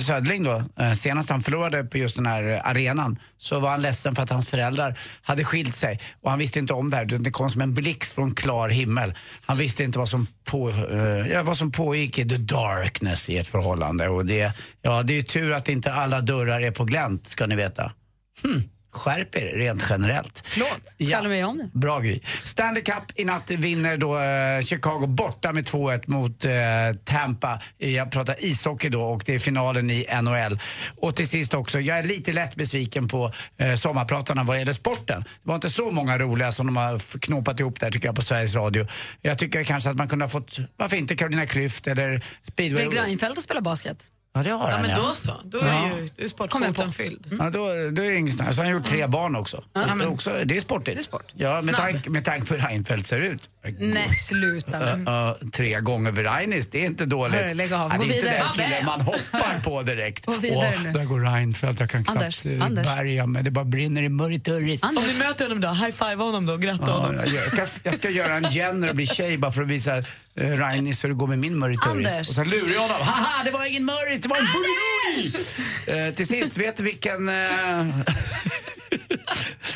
Söderling då, eh, senast han förlorade på just den här arenan, så var han ledsen för att hans föräldrar hade skilt sig. Och han visste inte om det här. Det kom som en blixt från klar himmel. Han visste inte vad som, på, eh, ja, vad som pågick i the darkness i ett förhållande. Och det, ja, det är ju tur att inte alla dörrar är på glänt, ska ni veta. Hmm. Skärp er rent generellt. Förlåt, skvallra mig om det. Bra Gry. Stanley Cup i natt vinner då eh, Chicago borta med 2-1 mot eh, Tampa. Jag pratar ishockey då och det är finalen i NHL. Och till sist också, jag är lite lätt besviken på eh, sommarpratarna vad gäller sporten. Det var inte så många roliga som de har knopat ihop där tycker jag på Sveriges Radio. Jag tycker kanske att man kunde ha fått, varför inte Carolina Klüft eller speedway? Fredrik Reinfeldt att spela basket. Ja, det har Ja, han men ja. då så. Då är Ja. ju är sportkvoten fylld. Ja, då, då är det inget snack. Så har han gjort tre barn också. det, är också det är sportigt. Det är sport. Ja, med, Snabb. tanke, med tanke på hur Reinfeldt ser ut. Nej, sluta. Ö, ö, tre gånger Reinis, det är inte dåligt. Hörru, lägg av. Ja, Gå det är inte vidare. den killen man hoppar på direkt. Gå vidare nu. där går Reinfeldt, jag kan Anders, knappt Anders. bärga mig. Det bara brinner i mörturis. Om du möter honom då, high-five honom då, gratta Ja, honom. jag, ska, jag ska göra en Jenner och bli tjej bara för att visa eh, Reinis hur det går med min. Anders. Och sen lurar jag honom. Haha, det var ingen mörris, det var en bulluris! Eh, till sist, vet du vilken... Eh,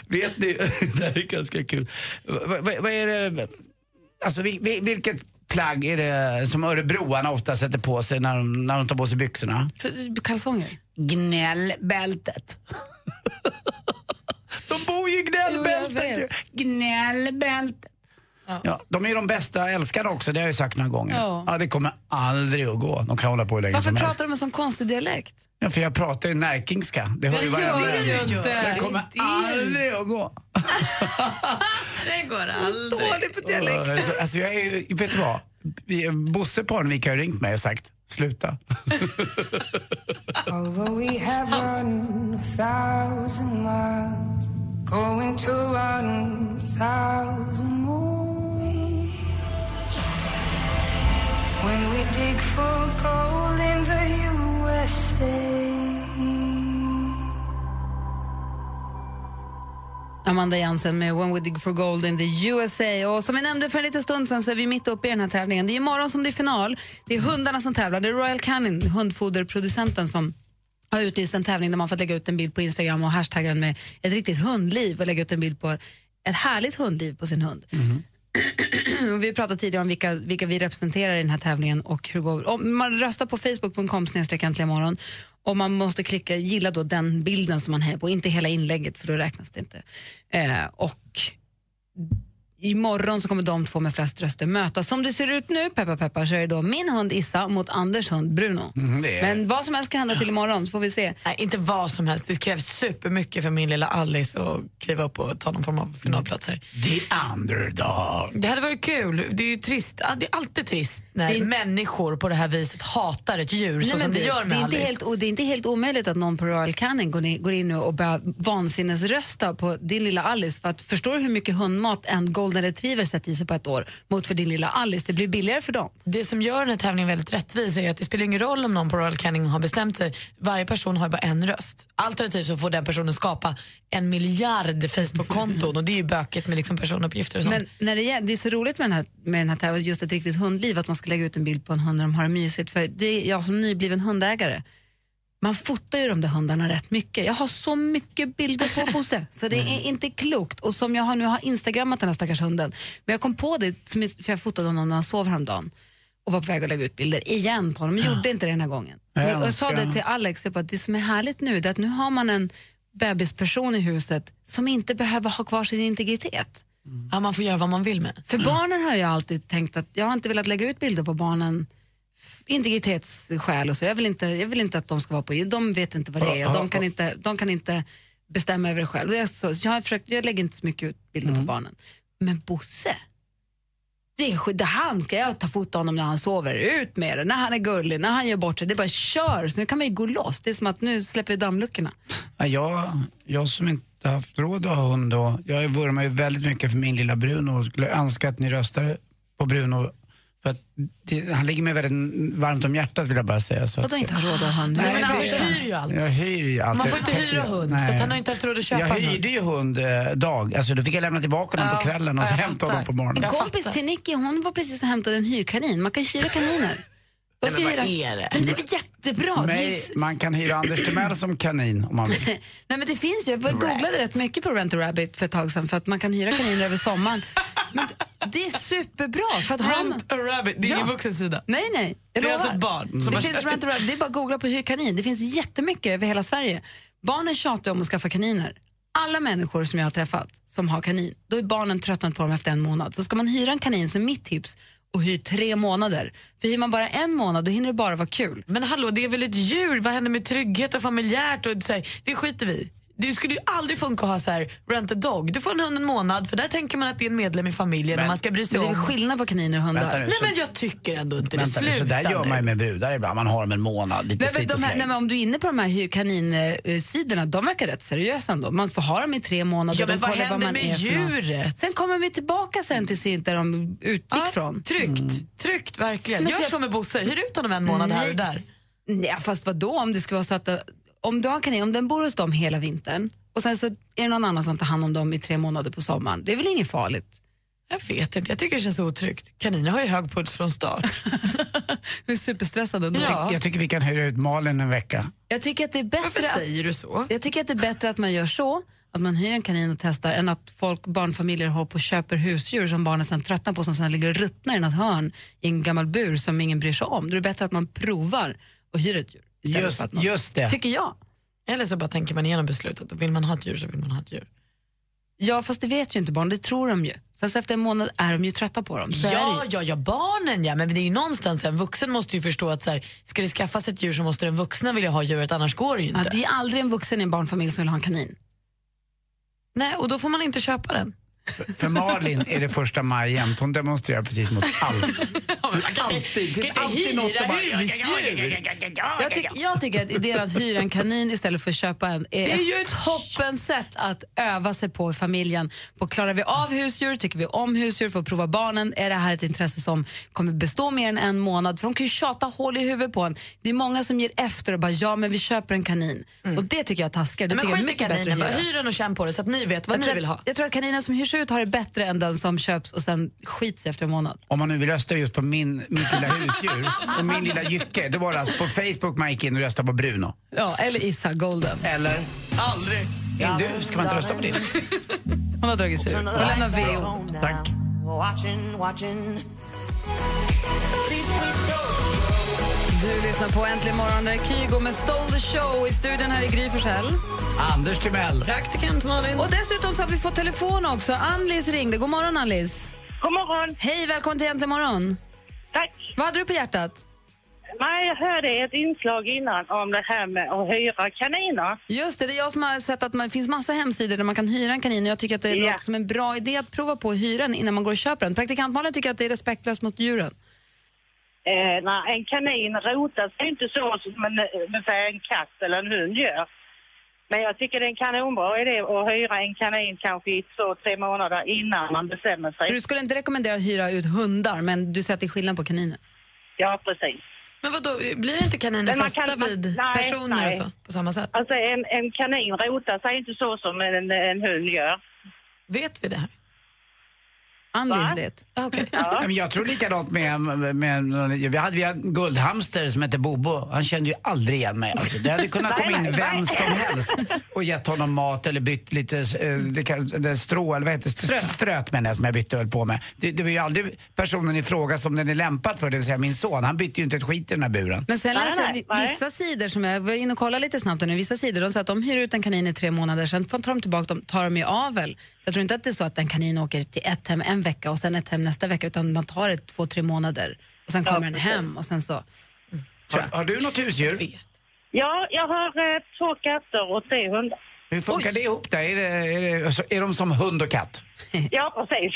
vet ni, det här är ganska kul. Vad är det, alltså vil- vil- vilket plagg är det som örebroarna ofta sätter på sig när de, när de tar på sig byxorna? Kalsonger? Gnällbältet. de bor ju i gnällbältet. Gnällbältet. Ja. de är de bästa älskarna också, det har jag ju sagt några gånger. Ja. Ja. det kommer aldrig att gå. De kan hålla på hur länge Varför som helst. pratar du med sån konstig dialekt? Ja, för jag pratar ju närkingska. Det hör ju Det gör varenda du ju inte. Det kommer aldrig att gå. Det går aldrig. Dålig på dialekt. Alltså, alltså jag är, ju- vet du vad? Bosse Parnevik har ju ringt mig och sagt sluta. When we dig for gold in the USA. Amanda Jansen med When We Dig For Gold in the USA. Och som vi nämnde för en liten stund sedan så är vi mitt uppe i den här tävlingen. Det är imorgon som det är final. Det är hundarna som tävlar. Det är Royal Canin, hundfoderproducenten, som har utlyst en tävling där man får lägga ut en bild på Instagram och hashtagga den med ett riktigt hundliv och lägga ut en bild på ett härligt hundliv på sin hund. Och vi pratade tidigare om vilka, vilka vi representerar i den här tävlingen och hur går. Om man röstar på facebook.com äntligen morgon och man måste klicka gilla då den bilden som man hejar på, inte hela inlägget för då räknas det inte. Eh, och imorgon så kommer de två med flest röster mötas. Som det ser ut nu, peppar peppar, så är det då min hund Issa mot Anders hund Bruno. Mm, är- Men vad som helst kan hända till imorgon så får vi se. Nej, inte vad som helst. Det krävs supermycket för min lilla Alice att kliva upp och ta någon form av finalplatser. The underdog. Det hade varit kul. Det är ju trist. Det är alltid trist när människor på det här viset hatar ett djur så Nej, men som det, det, gör med det, är inte Alice. helt, det är inte helt omöjligt att någon på Royal Canin går in, går in nu och börjar vansinnesrösta på din lilla Alice. För att förstår du hur mycket hundmat en golden retriever sätter i sig på ett år mot för din lilla Alice? Det blir billigare för dem. Det som gör den här tävlingen väldigt rättvis är att det spelar ingen roll om någon på Royal Canin har bestämt sig. Varje person har ju bara en röst. Alternativt så får den personen skapa en miljard Facebook-konton och det är ju bökigt med liksom personuppgifter och sånt. Men när det, är, det är så roligt med den här, med den här tävlingen, just ett riktigt hundliv, att man ska lägga ut en bild på en hund när de har det mysigt. För det är jag som nybliven hundägare, man fotar ju de där hundarna rätt mycket. Jag har så mycket bilder på Bosse, så det är inte klokt. Och som jag har nu har instagrammat den här stackars hunden, men jag kom på det, för jag fotade honom när han sov häromdagen och var på väg att lägga ut bilder igen på honom, men gjorde inte det den här gången. Jag jag sa det till Alex, jag bara, det som är härligt nu är att nu har man en bebisperson i huset som inte behöver ha kvar sin integritet. Ja, man får göra vad man vill med. För barnen har jag alltid tänkt att jag har inte velat lägga ut bilder på barnen integritetsskäl och så. Jag vill, inte, jag vill inte att de ska vara på De vet inte vad det är och de kan inte, de kan inte bestämma över det själv. Jag, så, jag, har försökt, jag lägger inte så mycket ut bilder på barnen. Men Bosse, det är, det han ska jag ta foto honom när han sover. Ut med det, när han är gullig, när han gör bort sig. Det är bara kör, så nu kan man ju gå loss. Det är som att nu släpper vi dammluckorna. Ja, jag, jag som inte haft råd att ha hund då, jag vurmar ju väldigt mycket för min lilla Bruno och skulle önska att ni röstade på Bruno. För att det, han ligger mig väldigt varmt om hjärtat vill jag bara säga. Så Vadå inte ha råd att ha hund? Nej, men det- Anders hyr ju allt. Jag hyr ju allt. Man får inte hyra hund, så att han har inte haft råd att köpa Jag en hund. hyrde ju hund eh, dag, alltså då fick jag lämna tillbaka honom Ja, på kvällen och så hämta honom på morgonen. En kompis till Nicky, hon var precis och hämtade en hyrkanin. Man kan ju hyra kaniner. De Nej, ska men vad hyra- är det? Men det är väl jättebra? Det är ju... Man kan hyra Anders Timell som kanin om man vill. Nej, men det finns ju, jag googlade rätt mycket på Rent a Rabbit för ett tag sedan för att man kan hyra kaniner över sommaren. Men det är superbra. För att har man- Rent a rabbit, det är ingen vuxen sida. Nej, nej. Jag Det är alltså ett barn som det finns Rent a Rabbit, det är bara att googla på hyr kanin. Det finns jättemycket över hela Sverige. Barnen tjatar om att skaffa kaniner. Alla människor som jag har träffat som har kanin, då är barnen tröttnat på dem efter en månad. Så ska man hyra en kanin, så mitt tips och hyr tre månader. För hyr man bara en månad, då hinner det bara vara kul. Men hallå, det är väl ett djur? Vad händer med trygghet och familjärt? Och så här, det skiter vi i. Det skulle ju aldrig funka att ha så här, rent a dog. Du får en hund en månad för där tänker man att det är en medlem i familjen Men- och man ska bry sig Men det är om. väl skillnad på kaniner och hundar? Nu, Nej så- men jag tycker ändå inte det. Vänta, nu, så Sluta där gör man ju med brudar ibland. Man har dem en månad, lite Nej, men de här, nej, men om du är inne på de här kaninsidorna, de verkar rätt seriösa ändå. Man får ha dem i tre månader. Ja, men vad händer man med djuret? Sen kommer vi tillbaka sen till sin där de utgick från. Tryggt, tryggt verkligen. Men Gör så- med Bosse, hyr ut honom en månad här och Nej. där. Nej, fast vad då om det skulle vara så att om du har kanin, om den bor hos dem hela vintern och sen så är det någon annan som tar hand om dem i tre månader på sommaren. Det är väl inget farligt? Jag vet inte, jag tycker det känns otryggt. Kaniner har ju hög puls från start. Du är superstressad ändå. Ja. Jag tycker vi kan hyra ut Malin en vecka. Jag tycker att det är bättre Varför säger du så? Jag tycker att det är bättre att man gör så, att man hyr en kanin och testar, än att folk, barnfamiljer håller på och köper husdjur som barnen sen tröttnar på, som sen ligger och ruttnar i något hörn i en gammal bur som ingen bryr sig om. Då är det bättre att man provar och hyr ett djur. Istället Just, för att man, just det. Tycker jag. Eller så bara tänker man igenom beslutet och vill man ha ett djur så vill man ha ett djur. Ja, fast det vet ju inte barn, det tror de ju. Sen så efter en månad är de ju trötta på dem. Så Ja, ja, ja, barnen ja. Men det är ju någonstans, en vuxen måste ju förstå att så här, ska det skaffas ett djur så måste den vuxna vilja ha djuret, annars går det ju inte. Ja, det är aldrig en vuxen i en barnfamilj som vill ha en kanin. Nej, och då får man inte köpa den. För- Malin är det första maj jämt. Hon demonstrerar precis mot allt. Alltid. Det finns alltid något att bara... Jag, tyck, jag tycker att idén att hyra en kanin istället för att köpa en är, Det är ju ett toppen sätt att öva sig på i familjen. På klarar vi av husdjur, tycker vi om husdjur, får prova barnen, är det här ett intresse som kommer bestå mer än en månad? För de kan ju tjata hål i huvudet på en. Det är många som ger efter och bara ja men vi köper en kanin. Och det tycker jag taskar. Det Men tycker jag är bättre kaninen, att bara hyra. hyr den och känn på det så att ni vet vad Jag ni vill ha. jag tror att kaninen som hyrs ut har det bättre än den som köps och sen skits efter en månad. Om man nu vill rösta just på min, mitt lilla husdjur och min lilla jycke, då var det alltså på Facebook man gick in och röstade på Bruno. Ja, eller Issa Golden. Eller? Aldrig. Du, ska man inte rösta på det? Hon har dragit sig ur. Hon lämnar VO. Tack. Du lyssnar på Äntligen morgon, där är Kygo med Stole the show. I studion här i Gry Forssell. Anders Timell. Praktikant Malin. Och dessutom så har vi fått telefon också. Anlis ringde. God morgon Anlis. God morgon. Hej, välkommen till Äntligen morgon. Tack. Vad hade du på hjärtat? Nej, jag hörde ett inslag innan om det här med att hyra kaniner. Just det, det är jag som har sett att det finns massa hemsidor där man kan hyra en kanin och jag tycker att det är Ja. något som en bra idé att prova på att hyra den innan man går och köper den. Praktikantmalen tycker att det är respektlöst mot djuren. Eh, nej, en kanin rotar sig inte så som en, en katt eller en hund gör. Men jag tycker det är en kanonbra idé att hyra en kanin kanske i två, tre månader innan man bestämmer sig. Så du skulle inte rekommendera att hyra ut hundar, men du säger att det är skillnad på kaniner? Ja, precis. Men vad då blir inte kaniner Men fasta kan- vid nej, personer nej. och så? På samma sätt? Alltså en, en kanin rotar sig inte så som en, en hund gör. Vet vi det här? Anlis Va? vet. Okay. Ja, men jag tror likadant med, med, med vi hade vi hade en guldhamster som hette Bobo. Han kände ju aldrig igen mig. Alltså, det hade kunnat komma in vem som helst och gett honom mat eller bytt lite eh, det, kan- det strå, eller vad heter? Ströt, ströt menar jag, som jag bytte och höll på med. Det, det var ju aldrig personen i fråga som den är lämpad för, det vill säga min son. Han bytte ju inte ett skit i den här buren. Men sen nej, jag vissa sidor som jag var inne och kollade lite snabbt nu, vissa sidor de säger att de hyr ut en kanin i tre månader, sen tar de tillbaka dem, tar de i avel. Så jag tror inte att det är så att en kanin åker till ett hem en vecka och sen ett hem nästa vecka, utan man tar det två, tre månader och sen kommer den hem och sen så. Har, har du något husdjur? Ja, jag har eh, två katter och tre hundar. Hur funkar det ihop där? Är, det, är, det, så- är de som hund och katt? Ja, precis.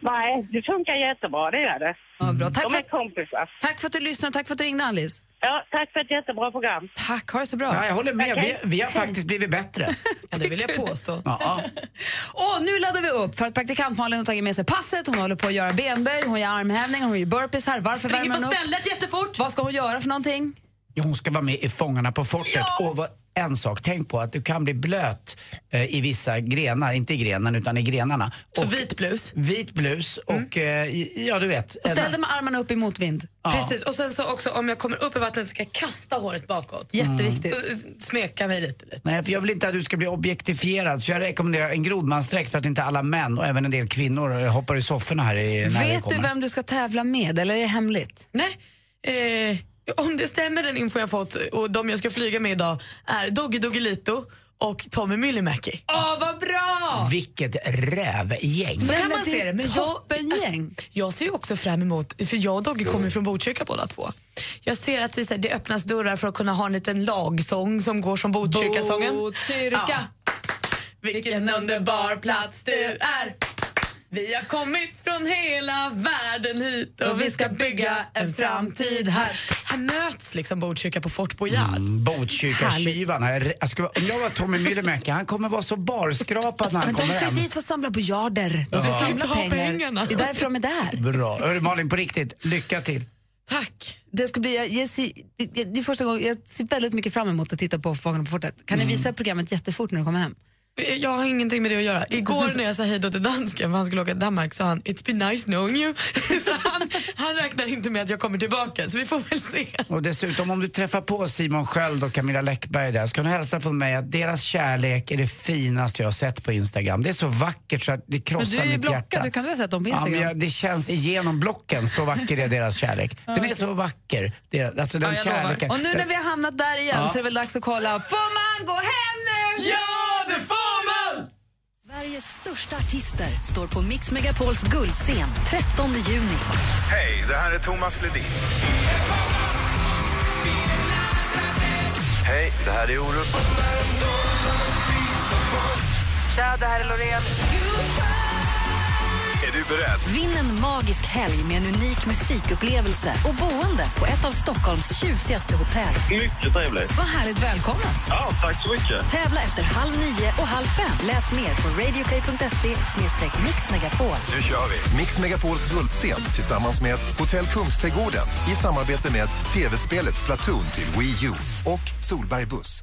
Nej, det funkar jättebra, det gör det. Ja, bra. Tack, De för, är kompisar. tack för att du lyssnade tack för att du ringde Alice. Ja, tack för ett jättebra program. Tack, ha det så bra. Ja, jag håller med. Vi, Okej. vi har faktiskt blivit bättre. Ja, det vill jag påstå. Ja. Och nu laddar vi upp för att praktikant Malin har tagit med sig passet, hon håller på att göra benböj, hon gör armhävningar, hon gör burpees här. Varför Springer värmer på hon upp? stället jättefort. Vad ska hon göra för någonting? Ja, hon ska vara med i Fångarna på fortet. Och vad, en sak, tänk på att du kan bli blöt eh, i vissa grenar, inte i grenen utan i grenarna. Så Och vit blus. vit blus och eh, i- ja du vet. Och ställ dig med armarna upp i motvind. Ja. Precis, och sen så också om jag kommer upp i vattnet så ska jag kasta håret bakåt. Jätteviktigt. Och, eh, Smeka mig lite. lite. Nej, för jag vill inte att du ska bli objektifierad så jag rekommenderar en grodmansdräkt för att inte alla män och även en del kvinnor eh, hoppar i sofforna här i, när Vet du vem du ska tävla med eller är det hemligt? Nej, eh, om det stämmer den info jag fått och de jag ska flyga med idag är Doggy Doggelito och Tommy Myllymäki. Åh, vad bra! Vilket rävgäng. Så kan man se är det. Men jag, toppengäng. alltså, jag ser ju också fram emot, för jag och Doggy kommer från Botkyrka båda två. Jag ser att vi, så här, det öppnas dörrar för att kunna ha en liten lagsång som går som Botkyrkasången. Botkyrka. Ja. Vilken underbar plats du är. Vi har kommit från hela världen hit och vi ska bygga en framtid här. Här möts liksom Botkyrka på Fort Boyard. Mm, Botkyrka-tjuvarna. Om jag var Tommy Myllymäki, han kommer vara så barskrapad när han Men de kommer ska hem. ju dit för att samla bojarder. De ska Ja. samla pengar. pengarna. Det är därför de är där. Bra. Hörru Malin, på riktigt, lycka till. Tack. Det, ska bli, jag, jag, det, det är första gången, jag ser väldigt mycket fram emot att titta på Fångarna på fortet. Kan ni visa programmet jättefort när du kommer hem? Jag har ingenting med det att göra. Igår när jag sa hej då till dansken för han skulle åka till Danmark sa han It's been nice knowing you. så han, han räknar inte med att jag kommer tillbaka så vi får väl se. Och dessutom om du träffar på Simon Sköld och Camilla Läckberg där så kan du hälsa från mig att deras kärlek är det finaste jag har sett på Instagram. Det är så vackert så att det Men krossar du är ju mitt blockad, hjärta. du kan väl ha sett dem på Ja, men Instagram? jag, det känns igenom blocken, så vacker är deras kärlek. Den är så vacker. Alltså den Ja, jag lovar. kärleken. Och nu när vi har hamnat där igen Ja. så är det väl dags att kolla. Får man gå hem nu? Ja! Sveriges största artister står på Mix Megapols guldscen 13 juni. Hej, det här är Thomas Ledin. Hej, det här är Orup. Tja, det här är Loreen. Är du beredd? Vinn en magisk helg med en unik musikupplevelse och boende på ett av Stockholms tjusigaste hotell. Mycket trevligt. Vad härligt, välkommen. Ja, tack så mycket. Tävla efter halv nio och halv fem. Läs mer på radioplay.se mixmegapol. Nu kör vi! Mix Megapols guldscen tillsammans med Hotell Kungsträdgården i samarbete med tv-spelet Splatoon till Wii U och Solberg Buss.